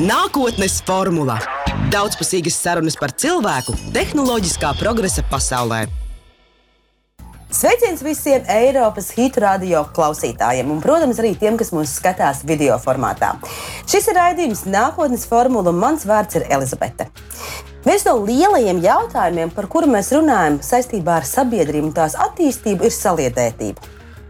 Nākotnes formula - daudzpusīgas sarunas par cilvēku tehnoloģiskā progresa pasaulē. Sveiciens visiem Eiropas hitu radio klausītājiem, un, protams, arī tiem, kas mūs skatās video formātā. Šis ir raidījums Nākotnes formula, un mans vārds ir Elizabete. Viens no lielajiem jautājumiem, par kuru mēs runājam saistībā ar sabiedrību un tās attīstību, ir saliedētība.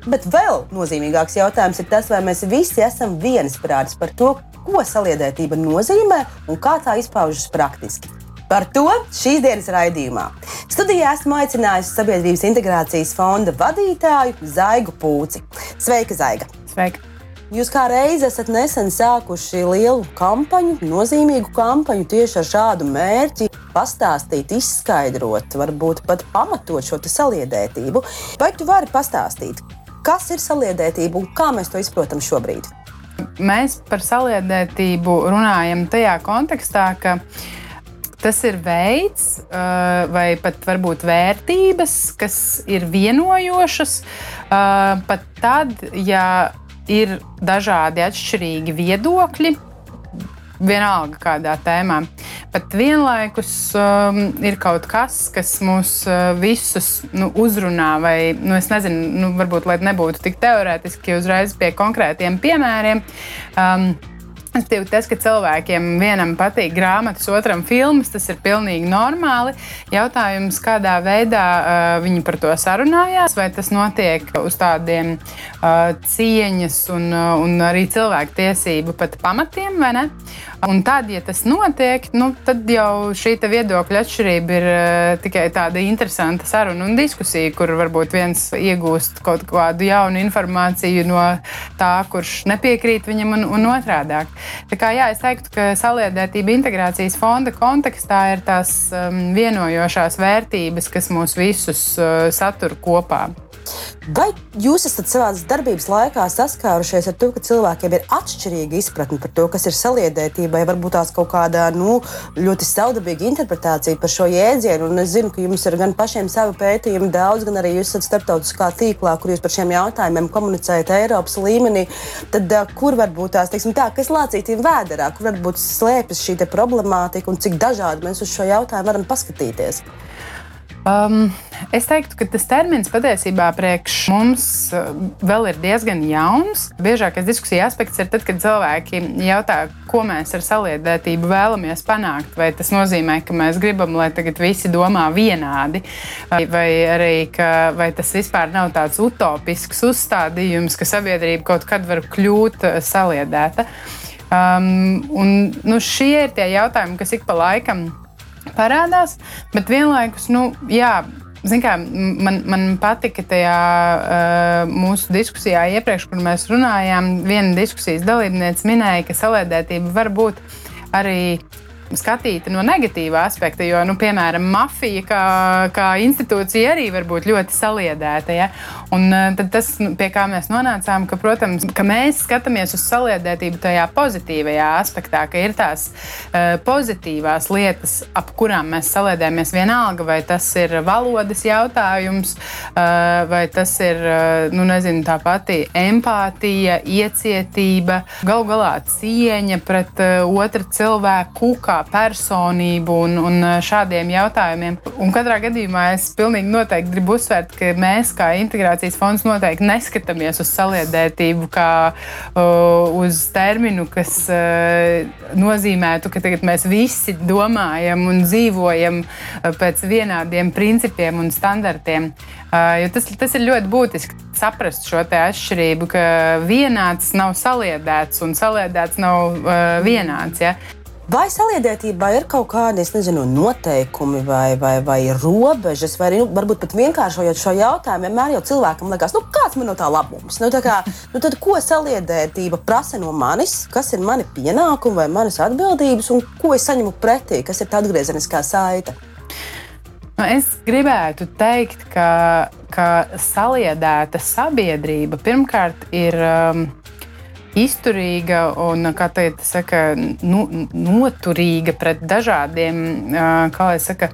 Bet vēl nozīmīgāks jautājums ir tas, vai mēs visi esam viensprātis par to, ko saliedētība nozīmē un kā tā izpaužas praktiski. Par to šīs dienas raidījumā. Studijā esmu aicinājusi Sabiedrības integrācijas fonda vadītāju Zaigu Pūci. Sveika, Zaiga! Sveika! Jūs kā reiz esat nesen sākuši lielu kampaņu, nozīmīgu kampaņu tieši ar šādu mērķi - pastāstīt, izskaidrot, varbūt pat pamatot šo saliedētību. Vai tu vari pastāstīt, kas ir saliedētība un kā mēs to izprotam šobrīd? Mēs par saliedētību runājam tajā kontekstā, ka tas ir veids, uh, vai pat varbūt vērtības, kas ir vienojošas, uh, pat tad, ja ir dažādi atšķirīgi viedokļi vienalga kādā tēmā. Bet vienlaikus um, ir kaut kas, kas mūs uh, visus nu, uzrunā, vai nu, es nezinu, nu, varbūt lai nebūtu tik teorētiski, uzreiz pie konkrētiem piemēriem. Um, Respektīvi, tas, ka cilvēkiem vienam patīk grāmatas, otram filmas, tas ir pilnīgi normāli. Jautājums, kādā veidā uh, viņi par to sarunājās, vai tas notiek uz tādiem uh, cieņas un, uh, un arī cilvēku tiesību pat pamatiem, vai ne? Un tad, ja tas notiek, nu, tad jau šī viedokļa atšķirība ir uh, tikai tāda interesanta saruna un diskusija, kur varbūt viens iegūst kaut kādu jaunu informāciju no tā, kurš nepiekrīt viņam, un, un otrādi. Tā kā jā, es teiktu, ka saliedētība integrācijas fonda kontekstā ir tās um, vienojošās vērtības, kas mūs visus uh, satur kopā. Vai jūs esat savā darbības laikā saskārušies ar to, ka cilvēkiem ir atšķirīga izpratne par to, kas ir saliedētība, vai varbūt tās kaut kāda nu, ļoti saudabīga interpretācija par šo jēdzienu? Un es zinu, ka jums ir gan pašiem savi pētījumi daudz, gan arī jūs esat starptautiskā tīklā, kur jūs par šiem jautājumiem komunicējat Eiropas līmenī. Tad kur varbūt tās, teiksim, tā, kas lācītiem vēderā, kur varbūt slēpjas šī problemātika un cik dažādi mēs uz šo jautājumu varam paskatīties? Um, es teiktu, ka tas termins patiesībā priekš mums uh, vēl ir diezgan jauns. Biežākais diskusija aspekts ir tad, kad cilvēki jautā, ko mēs ar saliedētību vēlamies panākt. Vai tas nozīmē, ka mēs gribam, lai tagad visi domā vienādi, vai arī ka, vai tas vispār nav tāds utopisks uzstādījums, ka sabiedrība kaut kad var kļūt uh, saliedēta. Um, un, nu, šie ir tie jautājumi, kas ik pa laikam parādās, bet vienlaikus, nu, jā. Kā, man, man patika tajā uh, mūsu diskusijā iepriekš, kur mēs runājām. Viena diskusijas dalībniece minēja, ka salēdētība var būt arī skatīta no negatīvā aspekta, jo, nu, piemēram, mafija kā, kā institūcija arī var būt ļoti saliedēta. Ja? Un uh, tas, nu, pie kā mēs nonācām, ka, protams, ka mēs skatāmies uz saliedētību tajā pozitīvajā aspektā, ka ir tās uh, pozitīvās lietas, ap kurām mēs saliedējamies vienalga, vai tas ir valodas jautājums, uh, vai tas ir, uh, nu, nezinu, tā pati empātija, iecietība, gal galā cieņa pret uh, otru cilvēku, kā personību un, un uh, šādiem jautājumiem. Un katrā gadījumā es pilnīgi noteikti gribu uzsvērt, ka mēs kā integrācijas fonds noteikti neskatāmies uz saliedētību kā uh, uz terminu, kas uh, nozīmētu, ka tagad mēs visi domājam un dzīvojam pēc vienādiem principiem un standartiem. Uh, tas, tas ir ļoti būtiski saprast šo atšķirību, ka vienāds nav saliedēts un saliedēts nav uh, vienāds. Ja? Vai saliedētībā ir kaut kādi nezinu, noteikumi vai, vai, vai robežas, vai arī nu, varbūt pat vienkāršojot šo jautājumu, vienmēr jau cilvēkam liekas, nu, kāds man no tā labums? Nu, tā kā, nu, tad, ko saliedētība prasa no manis, kas ir mani pienākumi vai manas atbildības, un ko es saņemu pretī, kas ir tā atgriezeniskā saite? Nu, es gribētu teikt, ka, ka saliedēta sabiedrība pirmkārt ir. Um, izturīga un, kā teikt, saka, nu, noturīga pret dažādiem, kā lai saka,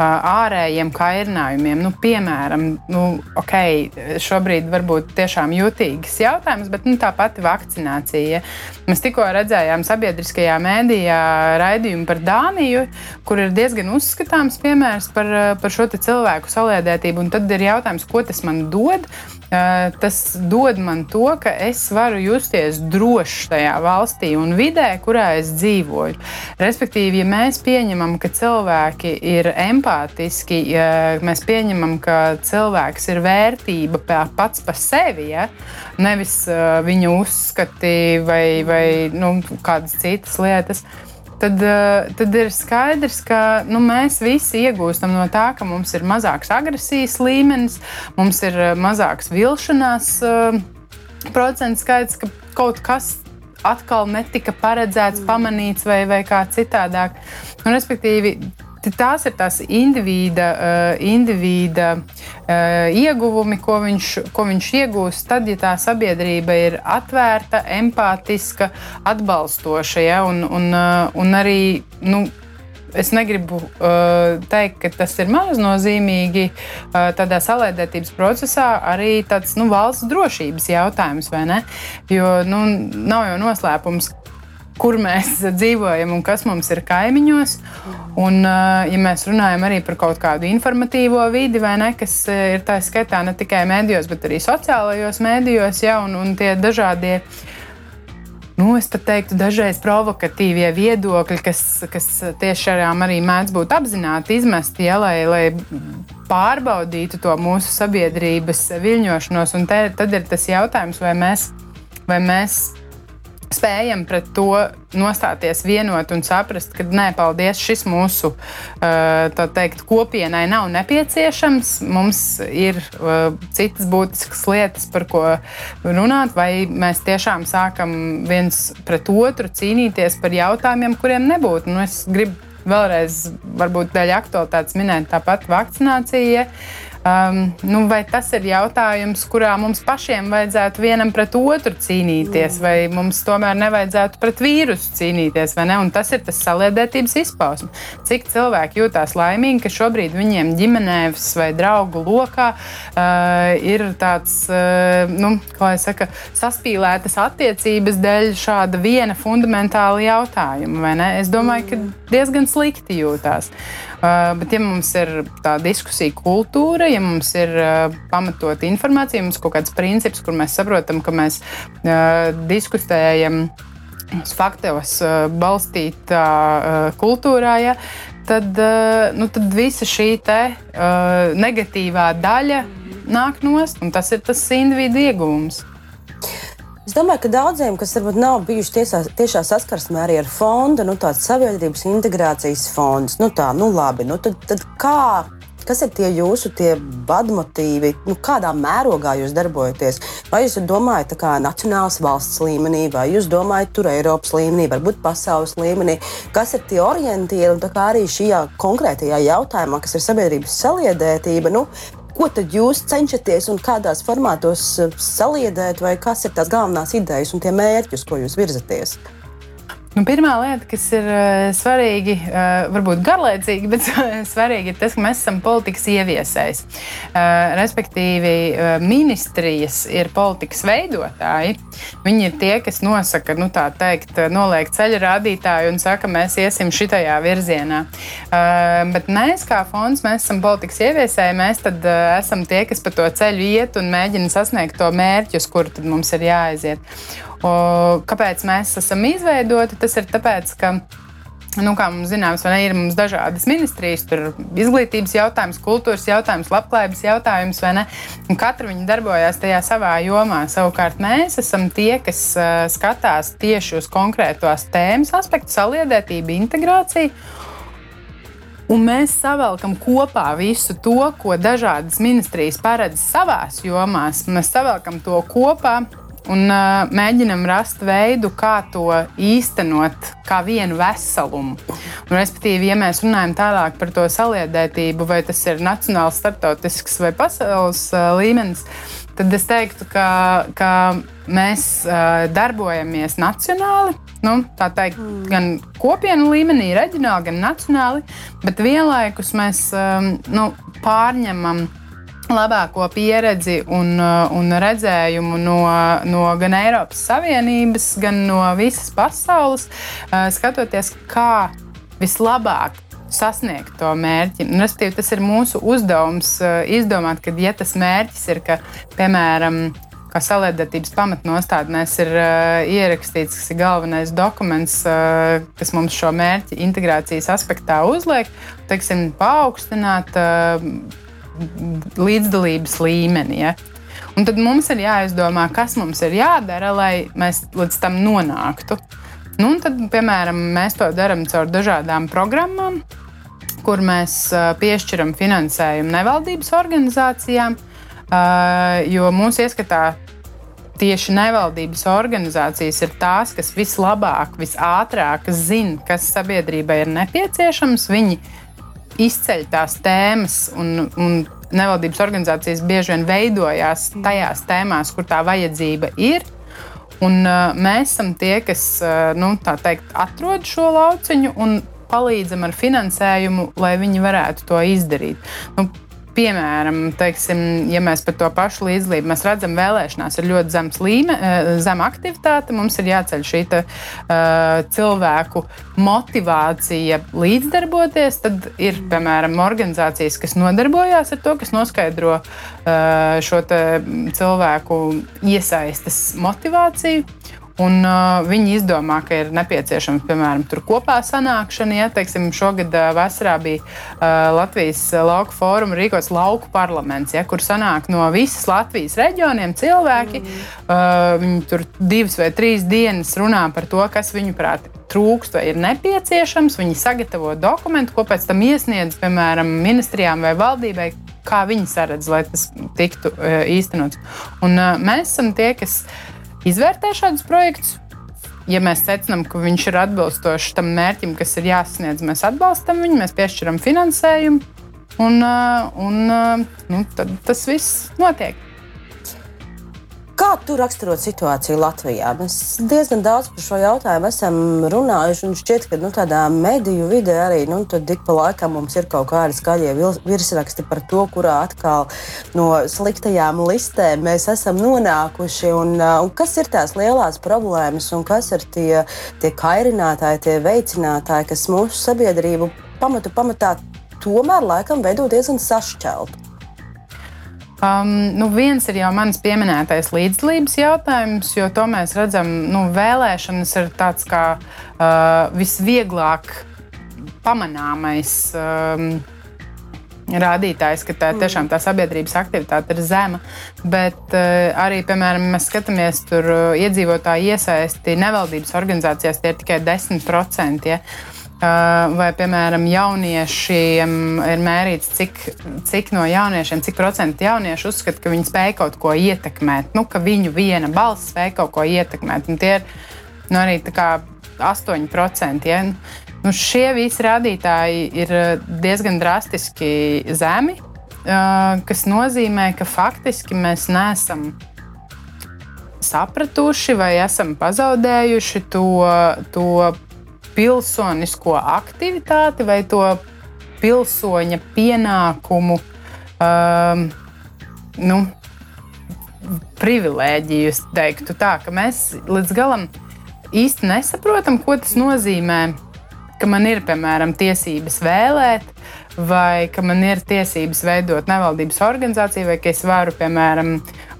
ārējiem kairinājumiem. Nu, piemēram, nu, okay, šobrīd varbūt tiešām jutīgs jautājums, bet nu, tā pati vakcinācija. Mēs tikko redzējām sabiedriskajā mēdījā raidījumu par Dāniju, kur ir diezgan uzskatāms piemērs par, par šo cilvēku saliedētību. Un tad ir jautājums, ko tas man dod? Tas dod man to, ka es varu justies drošs tajā valstī un vidē, kurā es dzīvoju. Respektīvi, ja mēs pieņemam, ka cilvēki ir empātiski, ja mēs pieņemam, ka cilvēks ir vērtība pats par sevi, ja? nevis viņa uzskati vai, vai nu, kādas citas lietas tad, eh, tad ir skaidrs, ka nu, mēs visi iegūstam no tā, ka mums ir mazāks agresijas līmenis, mums ir eh, mazāks vilšanās uh, procentu skaits, ka kaut kas atkal netika paredzēts, pamanīts vai, vai kā citādāk. Un, respektīvi, Tās ir tās indivīda, uh, indivīda uh, ieguvumi, ko viņš, ko viņš iegūst tad, ja tā sabiedrība ir atvērta, empātiska, atbalstoša. Ja? Un, un, uh, un arī nu, es negribu uh, teikt, ka tas ir maznozīmīgi uh, tādā salēdētības procesā, arī tāds nu, valsts drošības jautājums, vai ne? Jo nu, nav jau noslēpums, kur mēs dzīvojam un kas mums ir kaimiņos. Un, ja mēs runājam arī par kaut kādu informatīvo vidi, ne, kas ir tā skaitā ne tikai medijos, bet arī sociālajos medijos, ja, un, un tie dažādie. Nu, es pat teiktu, dažreiz provokatīvie viedokļi, kas, kas tiešām arī mēdz būt apzināti izmesti, ja, lai, lai pārbaudītu to mūsu sabiedrības viļņošanos. Un te, tad ir tas jautājums, vai mēs, vai mēs spējam pret to nostāties vienot un saprast, ka nē, paldies, šis mūsu teikt, kopienai nav nepieciešams. Mums ir citas būtiskas lietas, par ko runāt, vai mēs tiešām sākam viens pret otru cīnīties par jautājumiem, kuriem nebūtu. Nu, vēlreiz, varbūt dēļ aktualitātes minēt tāpat vakcinācija. Um, nu, vai tas ir jautājums, kurā mums pašiem vajadzētu vienam pret otru cīnīties, vai mums tomēr nevajadzētu pret vīrusu cīnīties? Ne? Un tas ir tas saliedētības izpausme. Cik cilvēki jūtās laimīgi, ka šobrīd viņiem ģimenēs vai draugu lokā uh, ir tāds, uh, nu, kā jau saka, saspīlētas attiecības dēļ šāda viena fundamentāla jautājuma. Es domāju, ka diezgan slikti jūtās. Uh, bet, ja mums ir tā diskusija kultūra, ja mums ir uh, pamatota informācija, mums ir kaut kāds princips, kur mēs saprotam, ka mēs uh, diskutējam uz faktos balstītā kultūrā, ja, tad, nu, tad visa šī te, negatīvā daļa nāk nost, un tas ir tas individu iegūms. Es domāju, ka daudziem, kas varbūt nav bijuši tiesā, tiešā saskarsmē arī ar fondu, nu, tāds sabiedrības integrācijas fonds, nu tā, nu labi, nu tad, tad kā? Kas ir tie jūsu tie vadmotīvi, nu, kādā mērogā jūs darbojaties? Vai jūs domājat kā nacionālas valsts līmenī, vai jūs domājat tur Eiropas līmenī, varbūt pasaules līmenī? Kas ir tie orientieri un arī šajā konkrētajā jautājumā, kas ir sabiedrības saliedētība? Nu, Ko tad jūs cenšaties un kādās formātos eh, saliedēt, vai kas ir tās galvenās idejas un tie mērķi, uz ko jūs virzaties? Nu, pirmā lieta, kas ir uh, svarīga, uh, varbūt garlaicīga, bet svarīga ir tas, ka mēs esam politikas ieviesējs. Uh, respektīvi, uh, ministrijas ir politikas veidotāji. Viņi ir tie, kas nosaka, nu, tā teikt, noliek ceļa rādītāju un saka, mēs iesim šitajā virzienā. Uh, bet mēs, kā fonds, mēs esam politikas ieviesēji. Mēs tad uh, esam tie, kas pa to ceļu iet un mēģina sasniegt to mērķi, uz kuru mums ir jāaiziet. Kāpēc mēs esam izveidoti? Tas ir tāpēc, ka Nu, kā mums zināms, ne, ir mums dažādas ministrijas, tur izglītības jautājums, kultūras jautājums, labklājības jautājums, vai ne? Un katra viņa darbojas tajā savā jomā. Savukārt mēs esam tie, kas uh, skatās tieši uz konkrētos tēmas aspektu, saliedētību, integrāciju. Un mēs savelkam kopā visu to, ko dažādas ministrijas paredz savā jomās. Mēs savelkam to kopā un uh, mēģinam rast veidu, kā to īstenot kā vienu veselumu. Un, respektīvi, ja mēs runājam tālāk par to saliedētību, vai tas ir nacionāls, starptautisks vai pasaules uh, līmenis, tad es teiktu, ka, ka mēs uh, darbojamies nacionāli. Nu, tā teikt, mm. gan kopienu līmenī, reģionāli, gan nacionāli, bet vienlaikus mēs um, nu, pārņemam labāko pieredzi un, un redzējumu no, no gan Eiropas Savienības, gan no visas pasaules, skatoties, kā vislabāk sasniegt to mērķi. Respektīvi, tas ir mūsu uzdevums uh, izdomāt, ka, ja tas mērķis ir, ka, piemēram, kā saliedētības pamatnostādnēs ir uh, ierakstīts, kas ir galvenais dokuments, uh, kas mums šo mērķi integrācijas aspektā uzliek, teiksim, paaugstināt uh, līdzdalības līmeni. Ja? Un tad mums ir jāizdomā, kas mums ir jādara, lai mēs līdz tam nonāktu. Nu, tad, piemēram, mēs to darām caur dažādām programmām, kur mēs piešķiram finansējumu nevaldības organizācijām, jo mūsu ieskatā tieši nevaldības organizācijas ir tās, kas vislabāk, visātrāk zina, kas sabiedrībai ir nepieciešams. Viņi izceļ tās tēmas, un, un nevaldības organizācijas bieži vien veidojās tajās tēmās, kur tā vajadzība ir. Un, uh, mēs esam tie, kas uh, nu, teikt, atrod šo lauciņu un palīdzam ar finansējumu, lai viņi varētu to izdarīt. Nu, Piemēram, teiksim, ja mēs par to pašu līdzdalību mēs redzam, vēlēšanās ir ļoti zems līmenis, eh, zema aktivitāte. Mums ir jāceļ šī te, uh, cilvēku motivācija līdzdarboties. Tad ir, piemēram, organizācijas, kas nodarbojās ar to, kas noskaidro uh, šo cilvēku iesaistes motivāciju. Un, uh, viņi izdomā, ka ir nepieciešama piemēram kopā sanākšana. Ja, teiksim, šogad uh, vasarā bija uh, Latvijas lauku fóruma rīkots lauku parlaments, ja, kur sanāk no visas Latvijas reģioniem cilvēki. Mm. Uh, viņi tur divas vai trīs dienas runā par to, kas viņuprāt trūkst vai ir nepieciešams. Viņi sagatavo dokumentu, ko pēc tam iesniedz piemēram ministrijām vai valdībai. Kā viņi saredz, lai tas tiktu uh, īstenots. Un, uh, mēs esam tie, kas uh, izvērtē šādus projektus. Ja mēs secinām, ka viņš ir atbilstošs tam mērķim, kas ir jāsasniedz, mēs atbalstam viņu, mēs piešķiram finansējumu, un, uh, un uh, nu, tas viss notiek. Kā tu raksturot situāciju Latvijā? Mēs diezgan daudz par šo jautājumu esam runājuši. Un šķiet, ka nu, tādā mediju vidē arī nu, dik pa laikam mums ir kaut kādi skaļie virsraksti par to, kurā atkal no sliktajām listēm mēs esam nonākuši. Un, un kas ir tās lielās problēmas un kas ir tie, tie kairinātāji, tie veicinātāji, kas mūsu sabiedrību pamatu pamatā tomēr laikam veido diezgan sašķeltu? Um, nu viens ir jau manis pieminētais līdzdalības jautājums, jo to mēs redzam, nu, vēlēšanas ir tāds kā uh, visvieglāk pamanāmais. Um, Rādītājs, ka tā, mm. tiešām tā sabiedrības aktivitāte ir zema, bet uh, arī, piemēram, mēs skatāmies, tur uh, iedzīvotāju iesaisti nevaldības organizācijās tie ir tikai 10%. Ja? Uh, Vai, piemēram, jauniešiem ir mērīts, cik, cik no jauniešiem, cik procentu jauniešu uzskata, ka viņi spēj kaut ko ietekmēt, nu, ka viņu viena balss spēj kaut ko ietekmēt. Un tie ir nu, arī 8%. Ja? Nu, šie visi rādītāji ir diezgan drastiski zemi, kas nozīmē, ka faktiski mēs neesam sapratuši vai esam pazaudējuši to, to pilsonisko aktivitāti vai to pilsoņa pienākumu, um, nu, privilēģiju. Es teiktu, tā, ka mēs līdz galam īsti nesaprotam, ko tas nozīmē. Ka man ir, piemēram, tiesības vēlēt, vai ka man ir tiesības veidot nevaldības organizāciju, vai ka es varu, piemēram,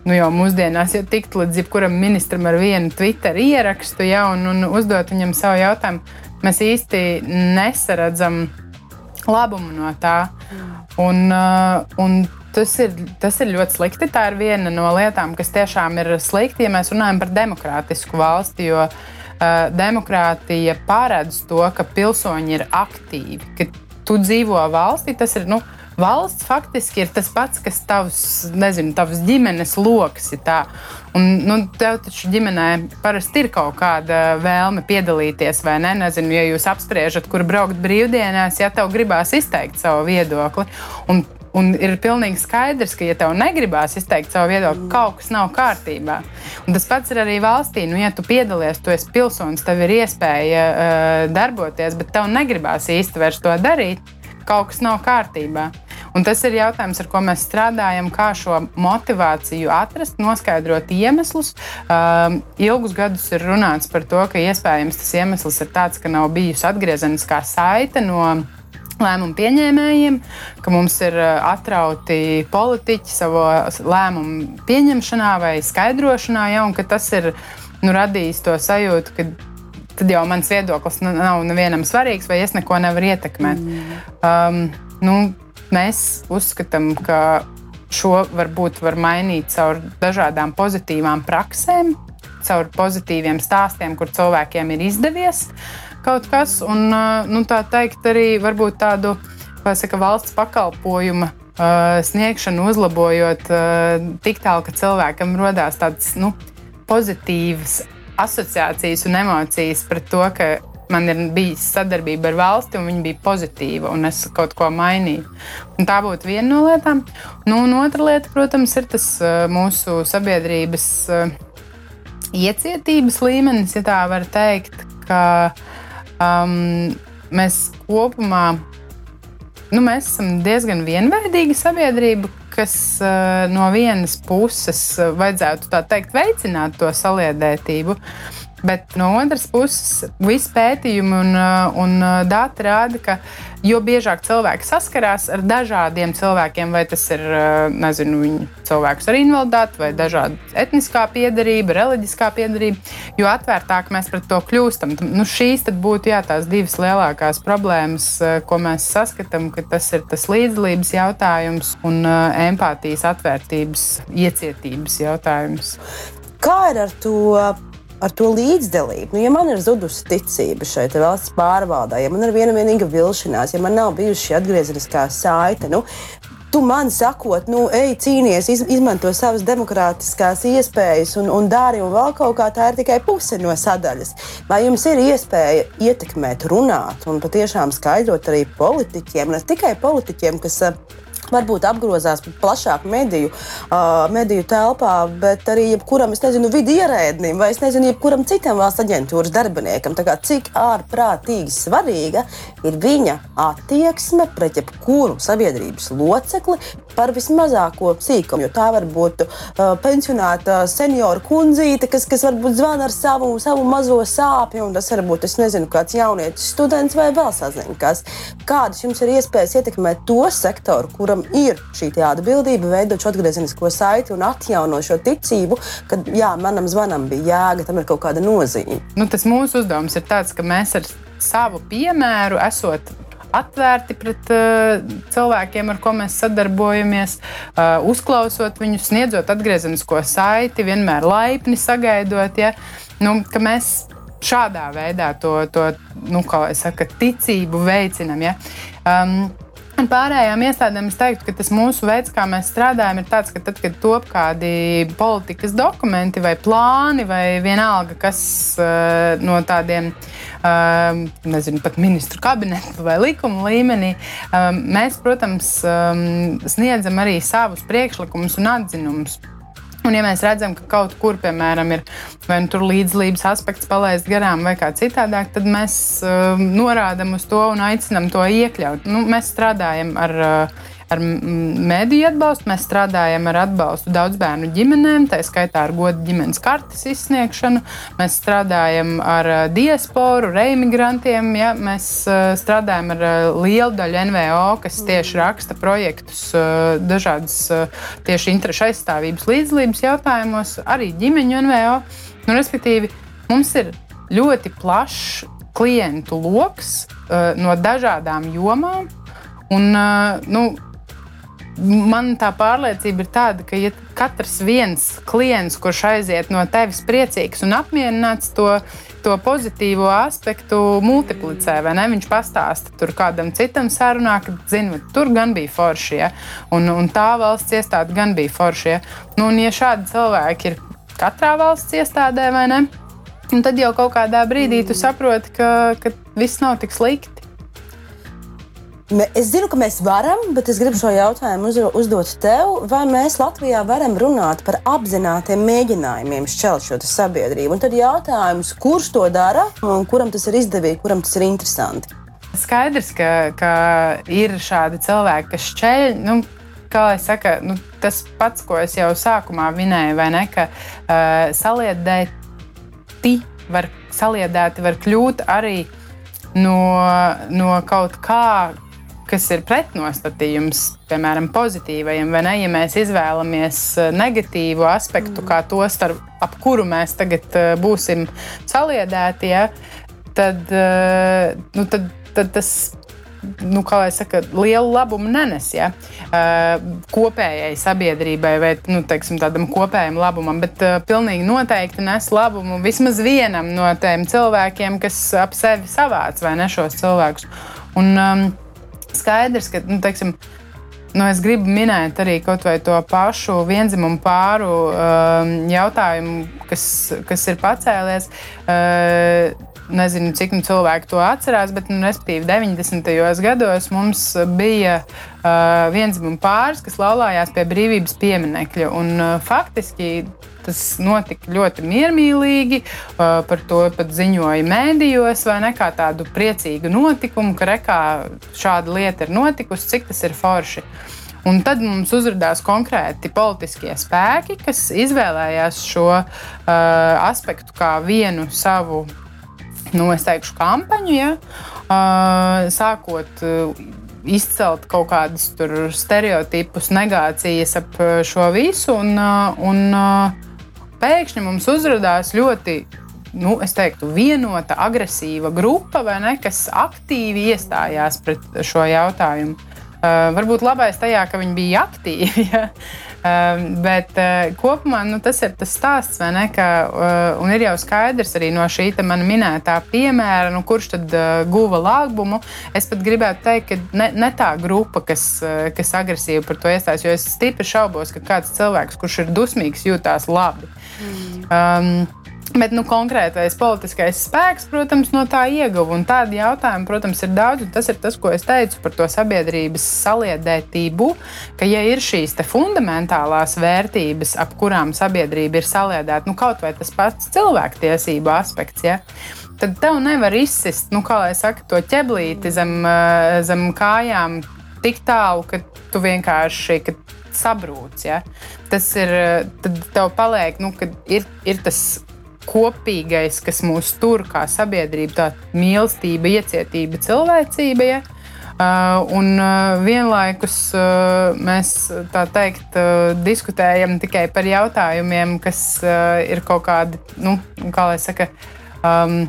nu jau mūsdienās jau tikt līdz jebkuram ministram ar vienu Twitter ierakstu ja, un, un uzdot viņam savu jautājumu mēs īsti nesaredzam labumu no tā. Un, uh, un tas, ir, tas ir ļoti slikti. Tā ir viena no lietām, kas tiešām ir slikti, ja mēs runājam par demokrātisku valsti. Jo, uh, demokrātija paredz to, ka pilsoņi ir aktīvi, ka tu dzīvo valstī. Tas ir nu, valsts faktiski ir tas pats, kas tavs, nezinu, tavs ģimenes lokus. Un, nu, tev taču ģimenē parasti ir kaut kāda vēlme piedalīties, vai ne? Nezinu, ja jūs apspriežat, kur braukt brīvdienās, ja tev gribās izteikt savu viedokli. Un Un ir pilnīgi skaidrs, ka, ja tev negribās izteikt savu viedokli, kaut kas nav kārtībā. Un tas pats ir arī valstī. Nu, ja tu piedalies, tu esi pilsonis, tev ir iespēja uh, darboties, bet tev negribās īsti vairs to darīt, kaut kas nav kārtībā. Un tas ir jautājums, ar ko mēs strādājam, kā šo motivāciju atrast, noskaidrot iemeslus. Um, ilgus gadus ir runāts par to, ka iespējams tas iemesls ir tāds, ka nav bijusi atgriezeniskā saite no lēmumu pieņēmējiem, ka mums ir uh, atrauti politiķi savā lēmumu pieņemšanā vai skaidrošanā, ja, un ka tas ir nu, radījis to sajūtu, ka tad jau mans viedoklis nav nevienam svarīgs, vai es neko nevaru ietekmēt. Mm. Um, nu, Mēs uzskatām, ka šo varbūt var mainīt caur dažādām pozitīvām praksēm, caur pozitīviem stāstiem, kur cilvēkiem ir izdevies kaut kas. Un, nu, tā teikt, arī varbūt tādu saka, valsts pakalpojumu sniegšanu, uzlabojot tik tālu, ka cilvēkam radās tādas nu, pozitīvas asociācijas un emocijas pret to, ka man ir bijis sadarbība ar valsti, un viņa bija pozitīva, un es kaut ko mainīju. Un tā būtu viena no lietām. Nu, un otra lieta, protams, ir tas uh, mūsu sabiedrības uh, iecietības līmenis, ja tā var teikt, ka um, mēs kopumā nu, mēs esam diezgan vienveidīga sabiedrība, kas uh, no vienas puses vajadzētu teikt, veicināt to saliedētību. Uh, Bet no otras puses, visi pētījumi un, uh, un uh, dati rāda, ka jo biežāk cilvēki saskarās ar dažādiem cilvēkiem, vai tas ir uh, nezinu, cilvēks ar invaliditāti, vai dažāda etniskā piedarība, reliģiskā piedarība, jo atvērtāk mēs pret to kļūstam. Nu, šīs būtu jā, tās divas lielākās problēmas, ko mēs saskatām, ka tas ir tas līdzdalības jautājums un empātijas, atvērtības, iecietības jautājums. Kā ir ar to? Ar to līdzdalību. Nu, ja man ir zudusi ticība šeit valsts pārvaldē, ja man ir viena vienīga vilšanās, ja man nav bijusi šī atgriezeniskā saite, nu, Tu man sakot, nu, ej, cīnīties, iz, izmanto savas demokrātiskās iespējas un, un dari, un vēl kaut kā tā ir tikai puse no sadaļas. Vai jums ir iespēja ietekmēt, runāt un patiešām skaidrot arī politiķiem, ne tikai politiķiem, kas varbūt apgrozās plašāk mediju, uh, mediju telpā, bet arī jebkuram, es nezinu, vidi ierēdnim vai es nezinu, jebkuram citam valsts aģentūras darbiniekam. Kā, cik ārprātīgi svarīga ir viņa attieksme pret jebkuru sabiedrības locekli par vismazāko sīkumu. Jo tā var būt uh, pensionāta seniora kundzīte, kas, kas varbūt zvana ar savu, savu mazo sāpju, un tas var būt, es nezinu, kāds jaunietis, students vai vēl sazina, kas. Kādas jums ir iespējas ietekmēt to sektoru, kuram kuram ir šī atbildība veidot šo atgriezenisko saiti un atjaunot šo ticību, ka jā, manam zvanam bija jēga, tam ir kaut kāda nozīme. Nu, tas mūsu uzdevums ir tāds, ka mēs ar savu piemēru esot atvērti pret uh, cilvēkiem, ar ko mēs sadarbojamies, uh, uzklausot viņus, sniedzot atgriezenisko saiti, vienmēr laipni sagaidot. Ja? Nu, mēs šādā veidā to, to nu, saka, ticību veicinam. Ja? Um, pārējām iestādēm es teiktu, ka tas mūsu veids, kā mēs strādājam, ir tāds, ka tad, kad top kādi politikas dokumenti vai plāni, vai vienalga kas uh, no tādiem, uh, nezinu, pat ministru kabinetu vai likuma līmenī, um, mēs, protams, um, sniedzam arī savus priekšlikumus un atzinumus. Un, ja mēs redzam, ka kaut kur, piemēram, ir nu, līdzlības aspekts palaists garām vai kā citādāk, tad mēs uh, norādām uz to un aicinām to iekļaut. Nu, mēs strādājam ar uh, ar mediju atbalstu. Mēs strādājam ar atbalstu daudz bērnu ģimenēm, tā skaitā ar godu ģimenes kartes izsniegšanu. Mēs strādājam ar diasporu, reimigrantiem. Ja? Mēs strādājam ar lielu daļu NVO, kas tieši raksta projektus dažādas tieši interešu aizstāvības līdzdalības jautājumos, arī ģimeņu NVO. Nu, respektīvi, mums ir ļoti plašs klientu lokus no dažādām jomām. Un, nu, Man tā pārliecība ir tāda, ka ja katrs viens klients, kurš aiziet no tevis priecīgs un apmierināts, to, to pozitīvo aspektu multiplicē? Viņš pastāsta tur kādam citam sarunā, ka, zini, tur gan bija forši, ja? un, un tā valsts iestāde gan bija forši. Ja? Nu, un ja šādi cilvēki ir katrā valsts iestādē, vai ne? Un tad jau kaut kādā brīdī tu saproti, ka, ka viss nav tik slikti. Es zinu, ka mēs varam, bet es gribu šo jautājumu uz, uzdot tev. Vai mēs Latvijā varam runāt par apzinātiem mēģinājumiem šķelt šo sabiedrību? Un tad jautājums, kurš to dara un kuram tas ir izdevīgi, kuram tas ir interesanti? Skaidrs, ka, ka ir šādi cilvēki, kas šķēļ. Nu, kā lai saka, nu, tas pats, ko es jau sākumā minēju, vai ne? Ka uh, saliedēti var, saliedēti var kļūt arī no, no kaut kā kas ir pretnostatījums, piemēram, pozitīvajam, vai ne? Ja mēs izvēlamies eh, negatīvu aspektu, mm. kā to, starp, ap kuru mēs tagad eh, būsim saliedēti, ja, tad, eh, nu, tad, tad tas nu, kā jau saka, lielu labumu nenes ja? kopējai sabiedrībai vai nu, teiksim, tādam kopējam labumam, bet uh, pilnīgi noteikti nes labumu vismaz vienam no tiem cilvēkiem, kas ap sevi savāc vai ne šos cilvēkus. Un, um, skaidrs, ka, nu, teiksim, Nu, es gribu minēt arī to pašu vienzimumu pāru uh, jautājumu, kas, kas ir pacēlies. Uh, nezinu, cik nu cilvēki to atcerās, bet, nu, respektīvi, 90. gados mums bija uh, vienzimumu pāris, kas laulājās pie brīvības pieminekļa. Un, uh, faktiski Tas notika ļoti miermīlīgi, par to pat ziņoja mēdījos, vai ne kā tādu priecīgu notikumu, ka rekā šāda lieta ir notikusi, cik tas ir forši. Un tad mums uzrādījās konkrēti politiskie spēki, kas izvēlējās šo uh, aspektu kā vienu savu, nu, teikšu, kampaņu. Ja? Sākot izcelt kaut kādus stereotipus, negācijas ap šo visu. Un, un, pēkšņi mums uzrādījās ļoti nu, teiktu, vienota, agresīva grupa, ne, kas aktīvi iestājās pret šo jautājumu. Uh, varbūt labais tajā, ka viņi bija aktīvi. Ja? Uh, bet uh, kopumā nu, tas ir tas stāsts, ne, ka, uh, un ir jau skaidrs arī no šī manas minētā piemēra, nu, kurš tad uh, guva labumu. Es pat gribētu teikt, ka ne, ne tā grupa, kas, kas agresīvi par to iestājas, jo es stipri šaubos, ka kāds cilvēks, kurš ir dusmīgs, jūtās labi. Mm. Um, Bet nu, konkrētais politiskais spēks, protams, no tā ieguva. Un tādi jautājumi, protams, ir daudz. Tas ir tas, ko es teicu par to sabiedrības saliedētību. Ka, ja ir šīs fundamentālās vērtības, ap kurām sabiedrība ir saliedēta, nu, kaut vai tas pats cilvēktiesību aspekts, ja, tad tev nevar izsist, nu, kā lai saka, to ķeblīti zem, eh, zem kājām tik tālu, ka tu vienkārši. Ka sabrūc. Ja? Tas ir. Tad tev paliek, nu, ir, ir tas kopīgais, kas mūs tur kā sabiedrība, tā mīlestība, iecietība, cilvēcība. Ja? Uh, un uh, vienlaikus uh, mēs tā teikt, uh, diskutējam tikai par jautājumiem, kas uh, ir kaut kādi, nu, kā lai saka, um,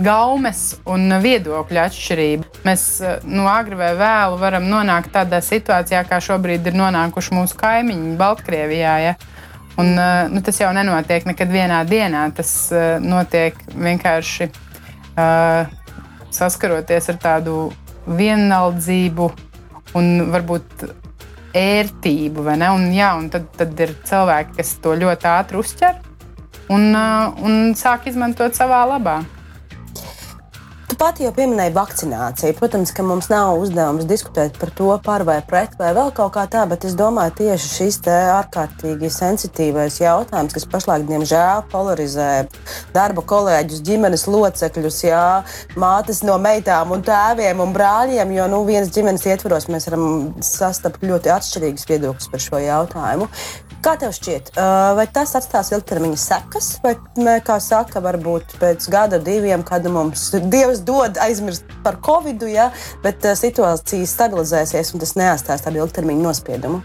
gaumes un viedokļu atšķirība. Mēs uh, nu, agri vai vēlu varam nonākt tādā situācijā, kā šobrīd ir nonākuši mūsu kaimiņi Baltkrievijā. Ja? Un, eh, nu, tas jau nenotiek nekad vienā dienā. Tas uh, notiek vienkārši uh, saskaroties ar tādu vienaldzību un varbūt ērtību. Un, jā, un tad, tad ir cilvēki, kas to ļoti ātri uztver un, uh, un sāk izmantot savā labā. Tu pati jau pieminēji vakcināciju. Protams, ka mums nav uzdevums diskutēt par to, par vai pret, vai vēl kaut kā tā, bet es domāju, tieši šis ārkārtīgi sensitīvais jautājums, kas pašlaik, diemžēl, polarizē darba kolēģus, ģimenes locekļus, jā, mātes no meitām un tēviem un brāļiem, jo nu, vienas ģimenes ietvaros mēs varam sastapt ļoti atšķirīgus viedokļus par šo jautājumu. Kā tev šķiet, vai tas atstās ilgtermiņa sekas, vai, kā saka, varbūt pēc gada, diviem, kad mums Dievs dod aizmirst par covid, ja, bet situācija stabilizēsies un tas neatstās tādu ilgtermiņa nospiedumu?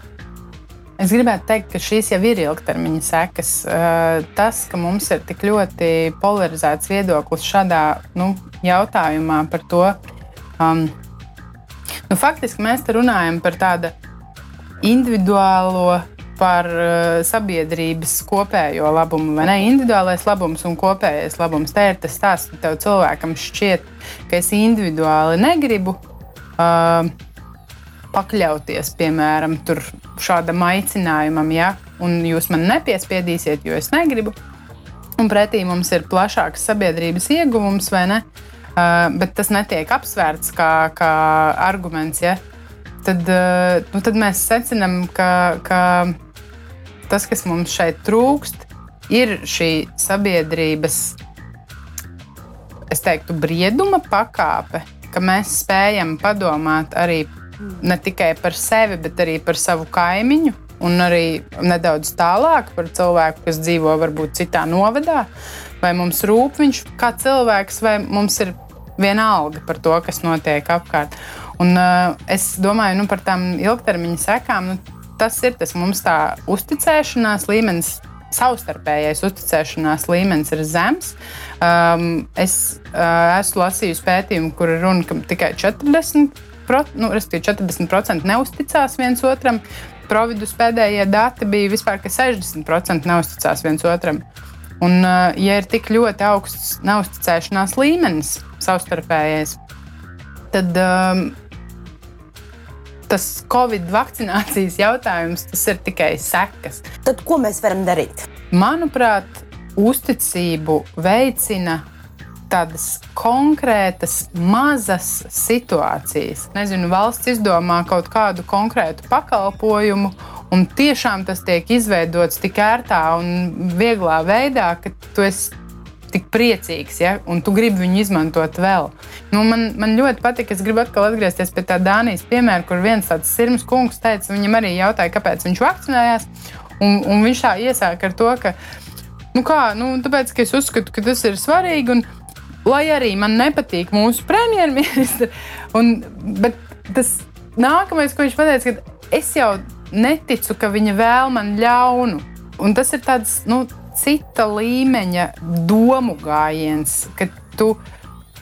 Es gribētu teikt, ka šīs jau ir ilgtermiņa sekas. Tas, ka mums ir tik ļoti polarizēts viedoklis šādā nu, jautājumā par to, um, nu, faktiski mēs te runājam par tādu individuālo par uh, sabiedrības kopējo labumu, vai ne? Individuālais labums un kopējais labums. Te ir tas stāsts, ka tev cilvēkam šķiet, ka es individuāli negribu uh, pakļauties, piemēram, šādam aicinājumam, ja, jūs man nepiespiedīsiet, jo es negribu. Un pretī mums ir plašāks sabiedrības ieguvums, vai ne? bet tas netiek apsvērts kā, kā arguments. Ja? Tad, nu, tad mēs secinām, ka, ka tas, kas mums šeit trūkst, ir šī sabiedrības, es teiktu, brieduma pakāpe, ka mēs spējam padomāt arī ne tikai par sevi, bet arī par savu kaimiņu. Un arī nedaudz tālāk par cilvēku, kas dzīvo varbūt citā novadā. Vai mums rūp viņš kā cilvēks, vai mums ir vienalga par to, kas notiek apkārt. Un, uh, es domāju nu, par tām ilgtermiņa sekām. Nu, tas ir tas mums tā uzticēšanās līmenis. Savstarpējais uzticēšanās līmenis ir zems. Um, es uh, esmu lasījusi pētījumu, kur ir runa, ka tikai 40%, nu, 40 neusticās viens otram. Providus pēdējie dati bija vispār, ka 60% neusticās viens otram. Un, uh, ja ir tik ļoti augsts neusticēšanās līmenis, savstarpējais, tad um, tas Covid vakcinācijas jautājums ir tikai sekas. Tad ko mēs varam darīt? Manuprāt, uzticību veicina tādas konkrētas, mazas situācijas. Nezinu, valsts izdomā kaut kādu konkrētu pakalpojumu, un tiešām tas tiek izveidots tik ērtā un vieglā veidā, ka tu esi tik priecīgs, ja, un tu gribi viņu izmantot vēl. Nu, man, man ļoti patīk, es gribu atkal atgriezties pie tā Dānijas piemēra, kur viens tāds sirds kungs teica, viņam arī jautāja, kāpēc viņš vakcinējās. Un, un viņš tā iesāka ar to, ka, nu kā, nu, tāpēc, ka es uzskatu, ka tas ir svarīgi. Un, lai arī man nepatīk mūsu premjerministrs, bet tas nākamais, ko viņš pateica, ka es jau neticu, ka viņa vēl man ļaunu. Un tas ir tāds, nu, cita līmeņa domu gājiens, ka tu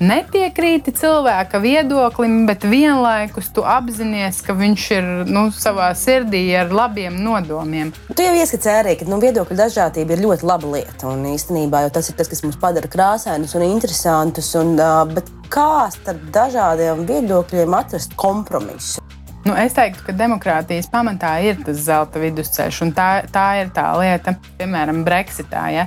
nepiekrīti cilvēka viedoklim, bet vienlaikus tu apzinājies, ka viņš ir nu, savā sirdī ar labiem nodomiem. Tu jau ieskicēji arī, ka nu, viedokļu dažādība ir ļoti laba lieta. Un īstenībā tas ir tas, kas mums padara krāsainus un interesantus. Un, uh, kā starp dažādiem viedokļiem atrast kompromisu? Nu, es teiktu, ka demokrātijas pamatā ir tas zelta vidusceļš, un tā, tā ir tā lieta, piemēram, Brexitā. Ja?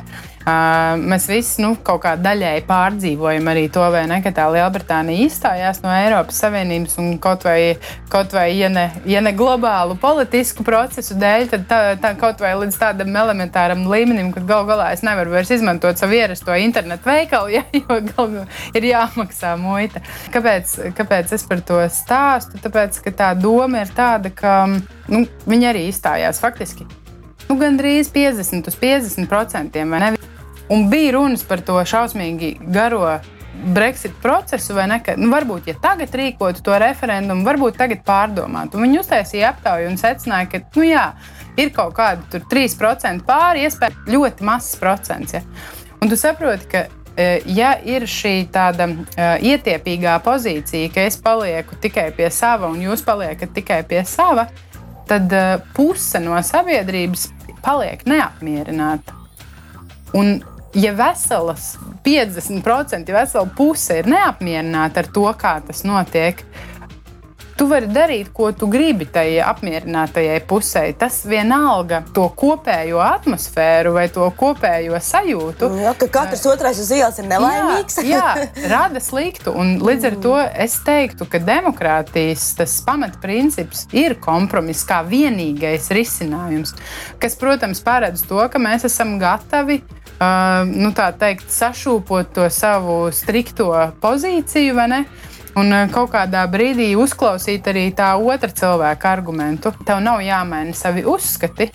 Mēs visi nu, kaut kā daļēji pārdzīvojam arī to, ne, ka tā Lielbritānija izstājās no Eiropas Savienības un kaut vai, kaut vai ja, ne, ja ne globālu politisku procesu dēļ, tad tā, tā, kaut vai līdz tādam elementāram līmenim, ka gal galā es nevaru vairs izmantot savu ierasto internetu veikalu, ja, jo gal, ir jāmaksā muita. Kāpēc, kāpēc es par to stāstu? Tāpēc, ka tā doma ir tāda, ka nu, viņi arī izstājās faktiski nu, gandrīz 50 uz 50%. Un bija runas par to šausmīgi garo Brexit procesu, vai ne? Ka, nu, varbūt, ja tagad rīkotu to referendumu, varbūt tagad pārdomātu. Viņi uztaisīja aptauju un secināja, ka nu, jā, ir kaut kāda 3% pāri, iespējams, ļoti mazs procents. Ja? Un tu saproti, ka e, ja ir šī tāda uh, ietiepīgā pozīcija, ka es palieku tikai pie sava un jūs paliekat tikai pie sava, tad uh, puse no sabiedrības paliek neapmierināta. Un, ja veselas 50%, ja vesela puse ir neapmierināta ar to, kā tas notiek, Tu vari darīt, ko tu gribi tajai apmierinātajai pusē. Tas vienalga to kopējo atmosfēru vai to kopējo sajūtu. Jā, ka katrs otrais uz ielas ir nelaimīgs. jā, jā, rada sliktu. Un līdz ar to es teiktu, ka demokrātijas pamatprincips ir kompromiss kā vienīgais risinājums, kas, protams, paredz to, ka mēs esam gatavi uh, nu, teikt, sašūpot to savu strikto pozīciju, vai ne? Un eh, kaut kādā brīdī uzklausīt arī tā otra cilvēka argumentu. Tev nav jāmaina savi uzskati,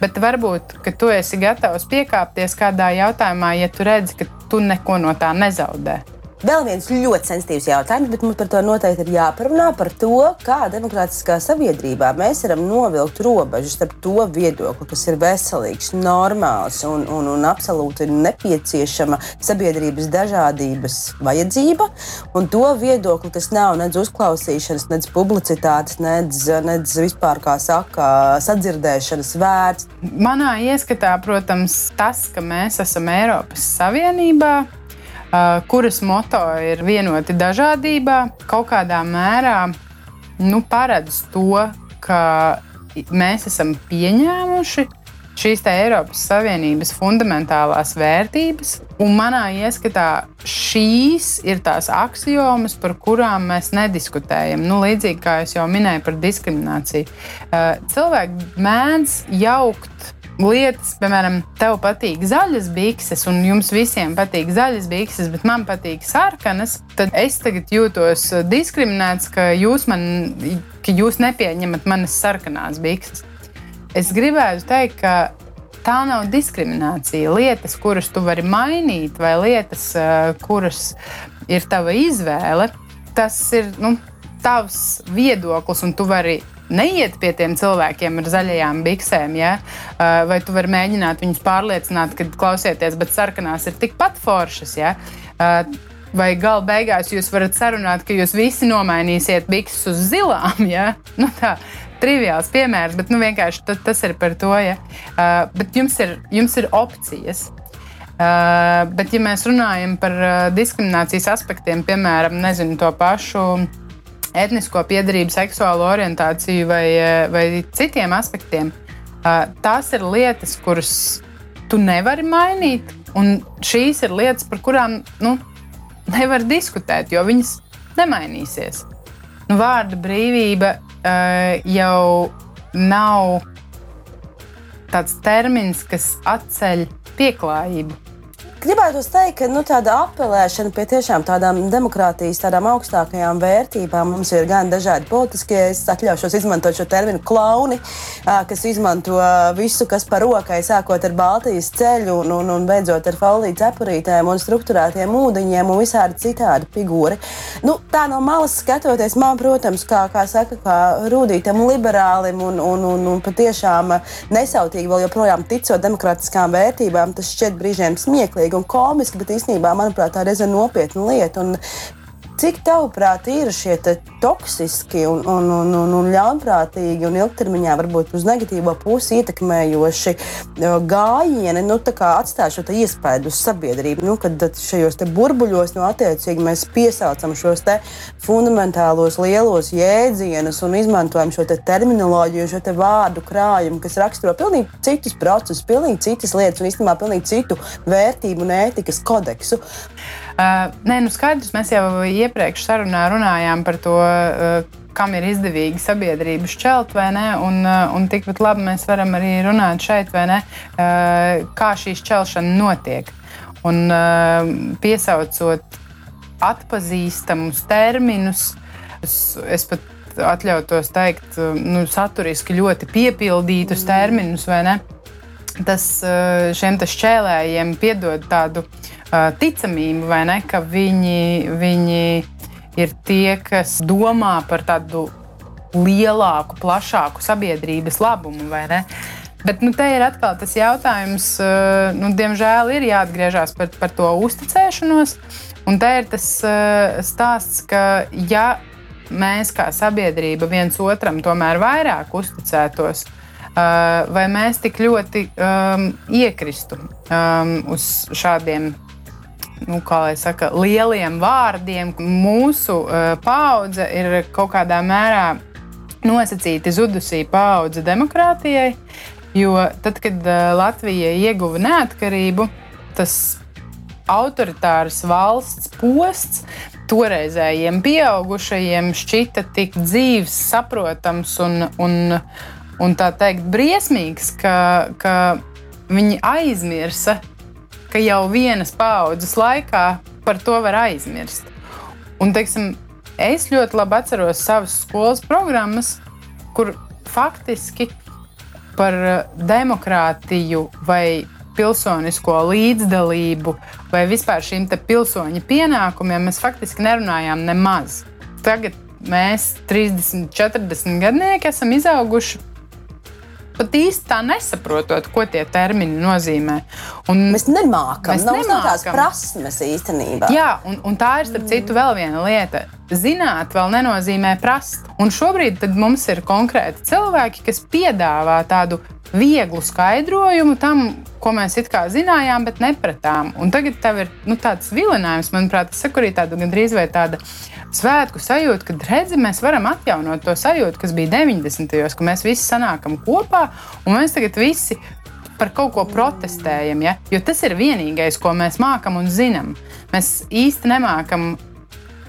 bet varbūt tu esi gatavs piekāpties kādā jautājumā, ja tu redzi, ka tu neko no tā nezaudē. Vēl viens ļoti sensitīvs jautājums, bet mums par to noteikti ir jāparunā par to, kā demokrātiskā sabiedrībā mēs varam novilkt robežu starp to viedokli, kas ir veselīgs, normāls un, un, un absolūti nepieciešama sabiedrības dažādības vajadzība, un to viedokli, kas nav nedz uzklausīšanas, nedz publicitātes, nedz, nedz vispār, kā saka, sadzirdēšanas vērts. Manā ieskatā, protams, tas, ka mēs esam Eiropas Savienībā, kuras moto ir vienoti dažādībā, kaut kādā mērā nu, paredz to, ka mēs esam pieņēmuši šīs Eiropas Savienības fundamentālās vērtības. Un manā ieskatā šīs ir tās axiomas, par kurām mēs nediskutējam. Nu, līdzīgi kā jau minēju par diskrimināciju. Uh, cilvēki mēdz jaukt lietas, piemēram, tev patīk zaļas bikses, un jums visiem patīk zaļas bikses, bet man patīk sarkanas, tad es tagad jūtos diskriminēts, ka jūs, man, ka jūs nepieņemat manas sarkanās bikses. Es gribētu teikt, ka tā nav diskriminācija. Lietas, kuras tu vari mainīt, vai lietas, eh, kuras ir tava izvēle, tas ir nu, tavs viedoklis, un tu vari neiet pie tiem cilvēkiem ar zaļajām biksēm, ja? vai tu vari mēģināt viņus pārliecināt, ka klausieties, bet sarkanās ir tikpat foršas. Ja? Vai gala beigās jūs varat sarunāt, ka jūs visi nomainīsiet bikses uz zilām? Ja? Nu, tā, triviāls piemērs, bet nu, vienkārši tas ir par to. Ja? Uh, bet jums ir, jums ir opcijas. Uh, bet, ja mēs runājam par uh, diskriminācijas aspektiem, piemēram, nezinu, to pašu etnisko piedarību, seksuālo orientāciju vai, eh, vai citiem aspektiem. Eh, tās ir lietas, kuras tu nevari mainīt, un šīs ir lietas, par kurām nu, nevar diskutēt, jo viņas nemainīsies. Nu, vārda brīvība uh, jau nav tāds termins, kas atceļ pieklājību gribētu teikt, ka nu, tāda apelēšana pie tiešām tādām demokrātijas, tādām augstākajām vērtībām mums ir gan dažādi politiskie, es atļaušos izmantot šo terminu klauni, kas izmanto visu, kas par rokai, sākot ar Baltijas ceļu un, un, un beidzot ar faulītu cepurītēm un struktūrētiem ūdeņiem un visādi citādi figūri. Nu, tā no malas skatoties, man, protams, kā, kā saka, kā rūtītam liberālim un, un, un, un patiešām nesautīgi vēl joprojām ticot demokrātiskām vērtībām, tas šķiet brīžiem smieklīgi un komiski, bet īstenībā, manuprāt, tā ir diezgan nopietna lieta. Un Cik tavuprāt ir šie toksiski un, un, un, un, un ļaunprātīgi un ilgtermiņā varbūt uz negatīvo pusi ietekmējoši gājieni, nu, atstāj šo iespaidu uz sabiedrību, nu, kad šajos burbuļos nu, mēs piesaucam šos fundamentālos lielos jēdzienus un izmantojam šo te terminoloģiju, šo te vārdu krājumu, kas raksturo pilnīgi citus procesus, pilnīgi citas lietas un īstenībā pilnīgi citu vērtību un ētikas kodeksu. Uh, nē, nu skaidrs, mēs jau iepriekš sarunā runājām par to, uh, kam ir izdevīgi sabiedrību šķelt vai nē, un, un tikpat labi mēs varam arī runāt šeit, vai ne, kā šī šķelšana notiek. Un piesaucot atpazīstamus terminus, es, es pat atļautos teikt, nu, saturiski ļoti piepildītus terminus, vai ne? Tas šiem šķēlējiem piedod tādu uh, ticamību, vai ne, ka viņi, viņi ir tie, kas domā par tādu lielāku, plašāku sabiedrības labumu, vai ne? Bet nu, te ir atkal tas jautājums, nu, diemžēl ir jāatgriežas par, par to uzticēšanos. Un te ir tas stāsts, ka ja mēs kā sabiedrība viens otram tomēr vairāk uzticētos, vai mēs tik ļoti um, iekristu um, uz šādiem nu, saka, lieliem vārdiem. Mūsu uh, paudze ir kaut kādā mērā nosacīta zudusī paudze demokrātijai, jo tad, kad uh, Latvija ieguva neatkarību, tas autoritārs valsts posts toreizējiem pieaugušajiem šķita tik dzīves, saprotams un, un, un tā teikt, briesmīgs, ka, ka viņi aizmirsa ka jau vienas paudzes laikā par to var aizmirst. Un, teiksim, es ļoti labi atceros savas skolas programmas, kur faktiski par eh, demokrātiju vai pilsonisko līdzdalību vai vispār šīm pilsoņa pienākumiem mēs faktiski nerunājām nemaz. Tagad mēs, 30, 40 gadnieki, esam izauguši pat īsti tā nesaprotot, ko tie termini nozīmē. Un mēs nemākam, mēs nav nemākam. tās prasmes īstenībā. Jā, un, un tā ir starp citu vēl viena lieta. Zināt vēl nenozīmē prast. Un šobrīd mums ir konkrēti cilvēki, kas piedāvā tādu vieglu skaidrojumu tam, ko mēs it kā zinājām, bet nepratām. Un tagad tev ir nu, tāds vilinājums, manuprāt, tas ir arī tāda gandrīz vai tāda svētku sajūta, kad redzi, mēs varam atjaunot to sajūtu, kas bija 90. gados, ka mēs visi sanākam kopā un mēs tagad visi par kaut ko protestējam. Ja? Jo tas ir vienīgais, ko mēs mākam un zinām. Mēs īsti nemākam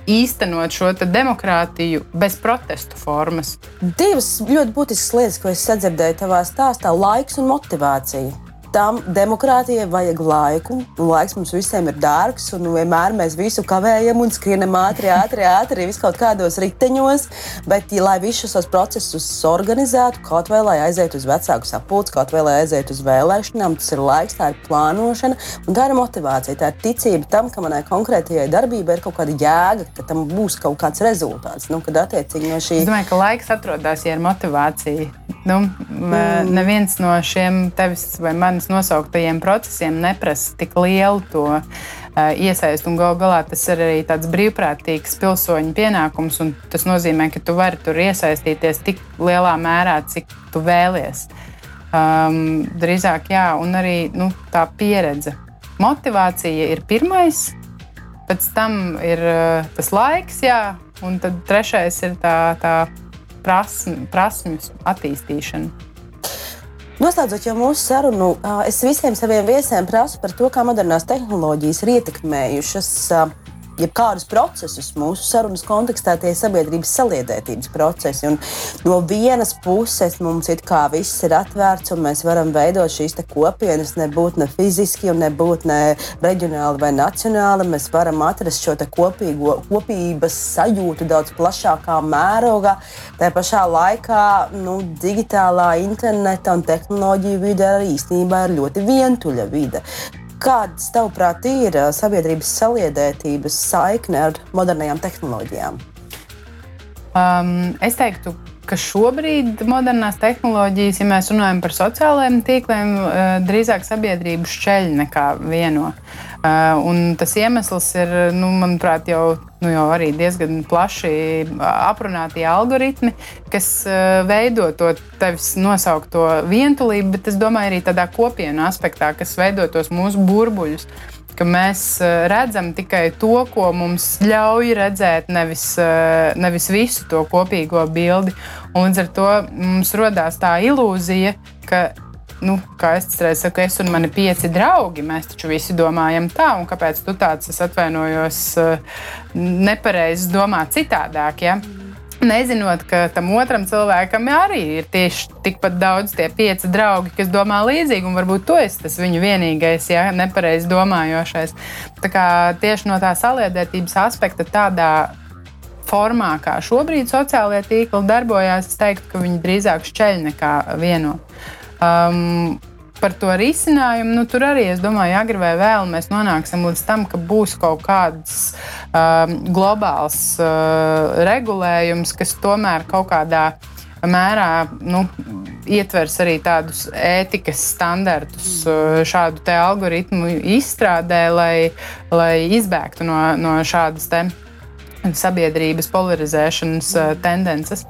īstenot šo demokrātiju bez protestu formas. Divas ļoti būtiskas lietas, ko es sadzirdēju tavā stāstā - laiks un motivācija tam demokrātijai vajag laiku. Laiks mums visiem ir dārgs, un vienmēr mēs visu kavējam un skrienam ātri, ātri, ātri, vis kaut kādos riteņos. Bet, ja, lai visus šos procesus organizētu, kaut vai lai aizietu uz vecāku sapulci, kaut vai lai aizietu uz vēlēšanām, tas ir laiks, tā ir plānošana un tā ir motivācija. Tā ir ticība tam, ka manai konkrētajai darbībai ir kaut kāda jēga, ka tam būs kaut kāds rezultāts. Nu, kad attiecīgi no šī. Es domāju, ka laiks atrodas, ja ir motivācija. Nu, mm. Neviens no šiem tevis vai manis nosauktajiem procesiem neprasa tik lielu to uh, iesaistu. Galu galā tas ir arī tāds brīvprātīgs pilsoņu pienākums. Tas nozīmē, ka tu vari tur iesaistīties tik lielā mērā, cik tu vēlies. Um, drīzāk, jā, un arī nu, tā pieredze. Motivācija ir pirmais, pēc tam ir uh, tas laiks, jā, un tad trešais ir tā, tā prasme, prasmju attīstīšana. Noslēdzot jau mūsu sarunu, es visiem saviem viesiem prasu par to, kā modernās tehnoloģijas ir ietekmējušas jebkādus procesus mūsu sarunas kontekstā, tie ir sabiedrības saliedētības procesi. Un no vienas puses mums ir kā viss ir atvērts, un mēs varam veidot šīs kopienas, nebūt ne fiziski, nebūt ne reģionāli vai nacionāli. Mēs varam atrast šo kopīgo, kopības sajūtu daudz plašākā mērogā. Tā pašā laikā nu, digitālā interneta un tehnoloģija vide arī īstenībā ir ļoti vientuļa vide. Kādas, tavuprāt, ir sabiedrības saliedētības saikne ar modernām tehnoloģijām? Um, es teiktu, ka šobrīd modernās tehnoloģijas, ja mēs runājam par sociālajiem tīkliem, drīzāk sabiedrību šķeļ nekā vieno. Uh, un tas iemesls ir, nu, manuprāt, jau, nu, jau arī diezgan plaši aprunātie algoritmi, kas veido to tevis nosaukto vientulību, bet es domāju arī tādā kopienu aspektā, kas veido tos mūsu burbuļus. Ka mēs uh, redzam tikai to, ko mums ļauj redzēt, nevis, nevis visu to kopīgo bildi. Un līdz ar to mums radās tā ilūzija, ka nu, kā es reiz saku, es un mani pieci draugi, mēs taču visi domājam tā, un kāpēc tu tāds, es atvainojos, eh, nepareizi domā citādāk. Ja? Nezinot, ka tam otram cilvēkam arī ir tieši tikpat daudz tie pieci draugi, kas domā līdzīgi, un varbūt tu esi tas viņu vienīgais, ja nepareizi domājošais. Tā kā tieši no tā saliedētības aspekta tādā formā, kā šobrīd sociālajie tīkli darbojas, es teiktu, ka viņi drīzāk šķeļ nekā vieno. Um, par to risinājumu, nu, tur arī, es domāju, agri vai vēl mēs nonāksim līdz tam, ka būs kaut kāds um, globāls uh, regulējums, kas tomēr kaut kādā mērā nu, ietvers arī tādus ētikas standartus uh, šādu algoritmu izstrādē, lai, lai izbēgtu no, no šādas sabiedrības polarizēšanas uh, tendences.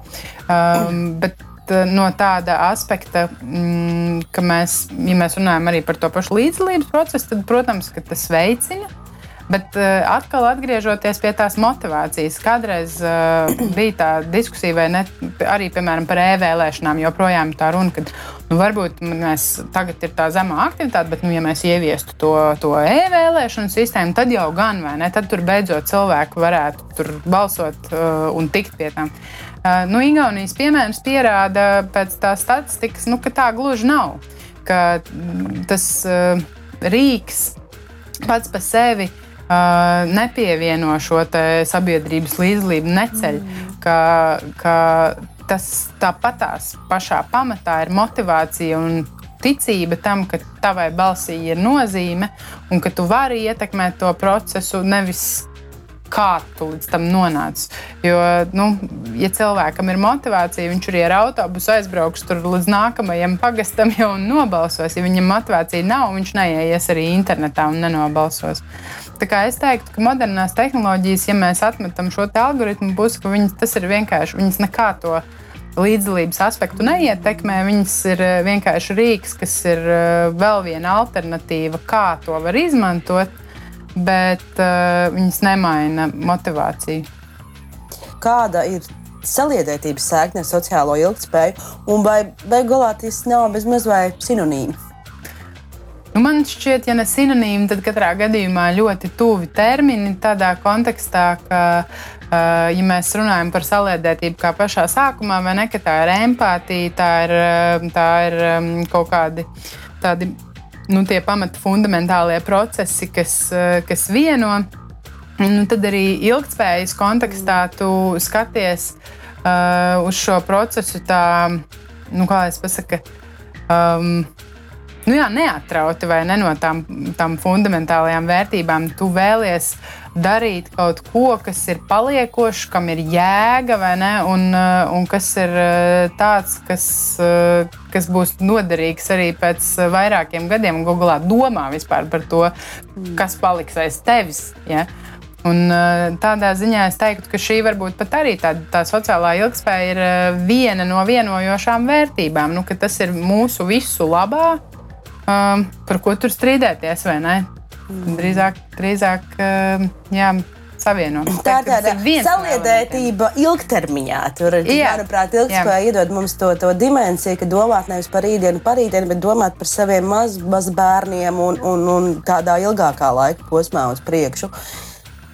Um, bet no tāda aspekta, mm, ka mēs, ja mēs runājam arī par to pašu līdzdalības procesu, tad, protams, tas veicina. Bet uh, atkal atgriežoties pie tās motivācijas, kādreiz uh, bija tā diskusija, vai ne, arī piemēram, par e-vēlēšanām, joprojām tā runa, ka nu, varbūt mēs tagad ir tā zemā aktivitāte, bet, nu, ja mēs ieviestu to, to e-vēlēšanu sistēmu, tad jau gan, vai ne, tad tur beidzot cilvēki varētu balsot uh, un tikt pie tām. Uh, Nu, Igaunijas piemērs pierāda pēc tā statistikas, nu, ka tā gluži nav. Ka mm, tas uh, rīks pats par sevi uh, nepievieno šo sabiedrības līdzdalību, neceļ. Mm. Ka, ka tas tāpatās pašā pamatā ir motivācija un ticība tam, ka tavai balsī ir nozīme un ka tu vari ietekmēt to procesu, nevis kā tu līdz tam nonāci. Jo, nu, ja cilvēkam ir motivācija, viņš arī ar autobusu aizbrauks līdz nākamajam pagastam jau nobalsos. Ja viņam motivācija nav, viņš neies arī internetā un nenobalsos. Tā kā es teiktu, ka modernās tehnoloģijas, ja mēs atmetam šo algoritmu pusi, ka viņas, tas ir vienkārši, viņas nekā to līdzdalības aspektu neietekmē. Viņas ir eh, vienkārši rīks, kas ir eh, vēl viena alternatīva, kā to var izmantot bet uh, viņas nemaina motivāciju. Kāda ir saliedētības sēkne ar sociālo ilgspēju, un vai beigās tas nav bezmaz vai sinonīmi? Nu, man šķiet, ja ne sinonīmi, tad katrā gadījumā ļoti tuvi termini tādā kontekstā, ka, uh, ja mēs runājam par saliedētību kā pašā sākumā, vai ne, ka tā ir empātija, tā ir, tā ir um, kaut kādi tādi nu, tie pamata fundamentālie procesi, kas, kas vieno. Nu, tad arī ilgspējas kontekstā tu skaties uh, uz šo procesu tā, nu, kā es pasaku, um, nu jā, neatrauti vai ne no tām, tām fundamentālajām vērtībām. Tu vēlies darīt kaut ko, kas ir paliekošs, kam ir jēga, ne, un, uh, un kas ir uh, tāds, kas, uh, kas būs noderīgs arī pēc vairākiem gadiem. Google domā vispār par to, kas paliks aiz tevis. Ja? Un, tādā ziņā es teiktu, ka šī varbūt pat arī tā, tā sociālā ilgspēja ir viena no vienojošām vērtībām. Nu, tas ir mūsu visu labā, um, par ko tur strīdēties, vai ne? Mm. Drīzāk, drīzāk um, jā, savienot. Tā ir tāda saliedētība ilgtermiņā. Tur, jā, manuprāt, ilgspēja iedod mums to, to dimensiju, ka domāt nevis par rītdienu, par rītdienu, bet domāt par saviem maz, maz bērniem un, un, un tādā ilgākā laika posmā uz priekšu.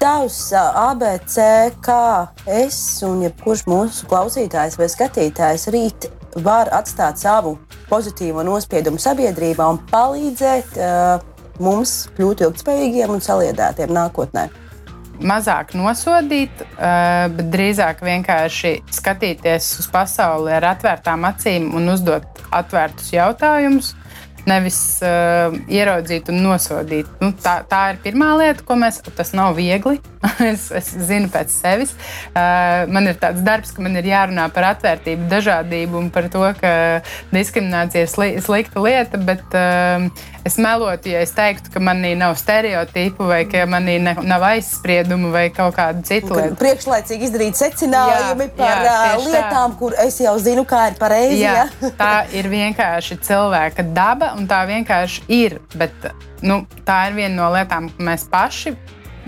Tavs ABC, kā es un jebkurš mūsu klausītājs vai skatītājs rīt var atstāt savu pozitīvo nospiedumu sabiedrībā un palīdzēt uh, mums kļūt ilgspējīgiem un saliedētiem nākotnē. Mazāk nosodīt, uh, bet drīzāk vienkārši skatīties uz pasauli ar atvērtām acīm un uzdot atvērtus jautājumus nevis uh, ieraudzīt un nosodīt. Nu, tā, tā ir pirmā lieta, ko mēs. Tas nav viegli. es, es zinu pēc sevis. Uh, man ir tāds darbs, ka man ir jārunā par atvērtību, dažādību un par to, ka diskriminācija ir sli, slikta lieta. Bet, uh, es melotu, ja es teiktu, ka manī nav stereotipu vai ka manī ne, nav aizspriedumu vai kaut kādu citu lietu. Priekšlaicīgi izdarīt secinājumi jā, par jā, lietām, tā. kur es jau zinu, kā ir pareizi. Jā, jā. tā ir vienkārši cilvēka daba un tā vienkārši ir. Bet, nu, tā ir viena no lietām, ko mēs paši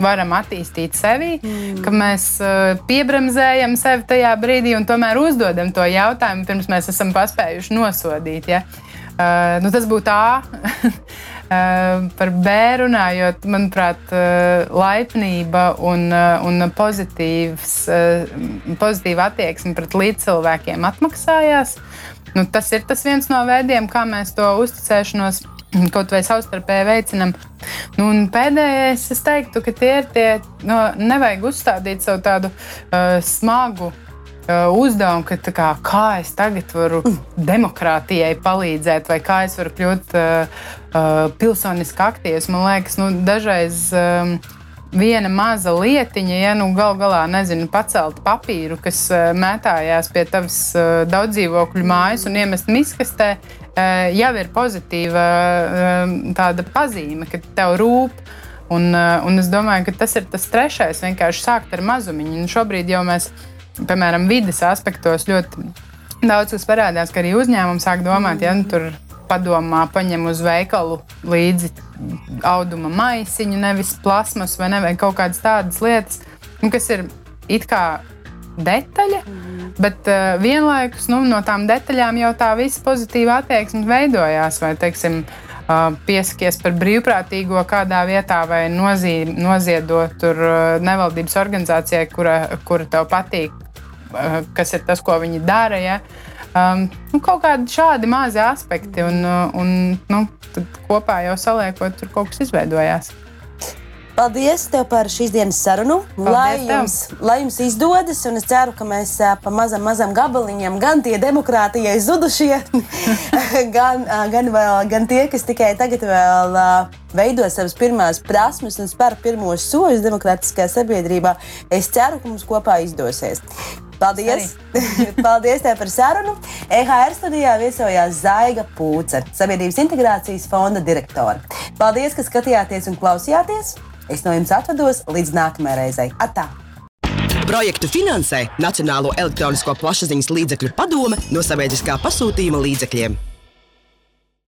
varam attīstīt sevi, mm. ka mēs uh, piebremzējam sevi tajā brīdī un tomēr uzdodam to jautājumu, pirms mēs esam paspējuši nosodīt. Ja? Uh, nu, tas būtu tā. Uh, par bērnu runājot, manuprāt, uh, laipnība un, uh, un pozitīvs, pozitīva attieksme pret līdzcilvēkiem atmaksājās. Nu, tas ir tas viens no veidiem, kā mēs to uzticēšanos kaut vai savstarpēji veicinam. Nu, pēdējais, es teiktu, ka tie ir tie, no, nevajag uzstādīt savu tādu uh, smagu Uh, uzdevumu, ka kā, kā es tagad varu demokrātijai palīdzēt, vai kā es varu kļūt uh, uh, pilsoniski aktīvs. Man liekas, nu, dažreiz um, viena maza lietiņa, ja nu gal galā nezinu, pacelt papīru, kas uh, mētājās pie tavas uh, daudzdzīvokļu mājas un iemest miskastē, uh, jau ir pozitīva tāda pazīme, ka tev rūp. Un, un es domāju, ka tas ir tas trešais, vienkārši sākt ar mazumiņu. Un šobrīd jau mēs piemēram, vidas aspektos ļoti daudz kas parādās, ka arī uzņēmumi sāk domāt, ja nu, tur padomā, paņem uz veikalu līdzi auduma maisiņu, nevis plasmas vai, ne, vai kaut kādas tādas lietas, nu, kas ir it kā detaļa, mm. bet uh, vienlaikus nu, no tām detaļām jau tā visa pozitīva attieksme veidojās. Vai, teiksim, uh, piesakies par brīvprātīgo kādā vietā vai nozī, noziedot tur uh, nevaldības organizācijai, kura, kura tev patīk, Eh, kas ir tas, ko viņi dara. Ja? Um, nu, kaut kādi šādi mazi aspekti, un, eh, un nu, kopā jau saliekot, tur kaut kas izveidojās. Paldies tev par šīs dienas sarunu. Paldies lai jums, tev. lai jums izdodas, un es ceru, ka mēs pa mazam, mazam gabaliņam, gan tie demokrātijai zudušie, gan, gan, vēl, gan tie, kas tikai tagad vēl veido savas pirmās prasmes un spēr pirmos soļus demokrātiskajā sabiedrībā, es ceru, ka mums kopā izdosies. Paldies! Paldies tev par sarunu! EHR studijā viesojās Zaiga Pūce, Sabiedrības integrācijas fonda direktore. Paldies, ka skatījāties un klausījāties! Es no jums atvados līdz nākamajai reizei. Atā! Projektu finansē Nacionālo elektronisko plašsaziņas līdzekļu padome no sabiedriskā pasūtījuma līdzekļiem.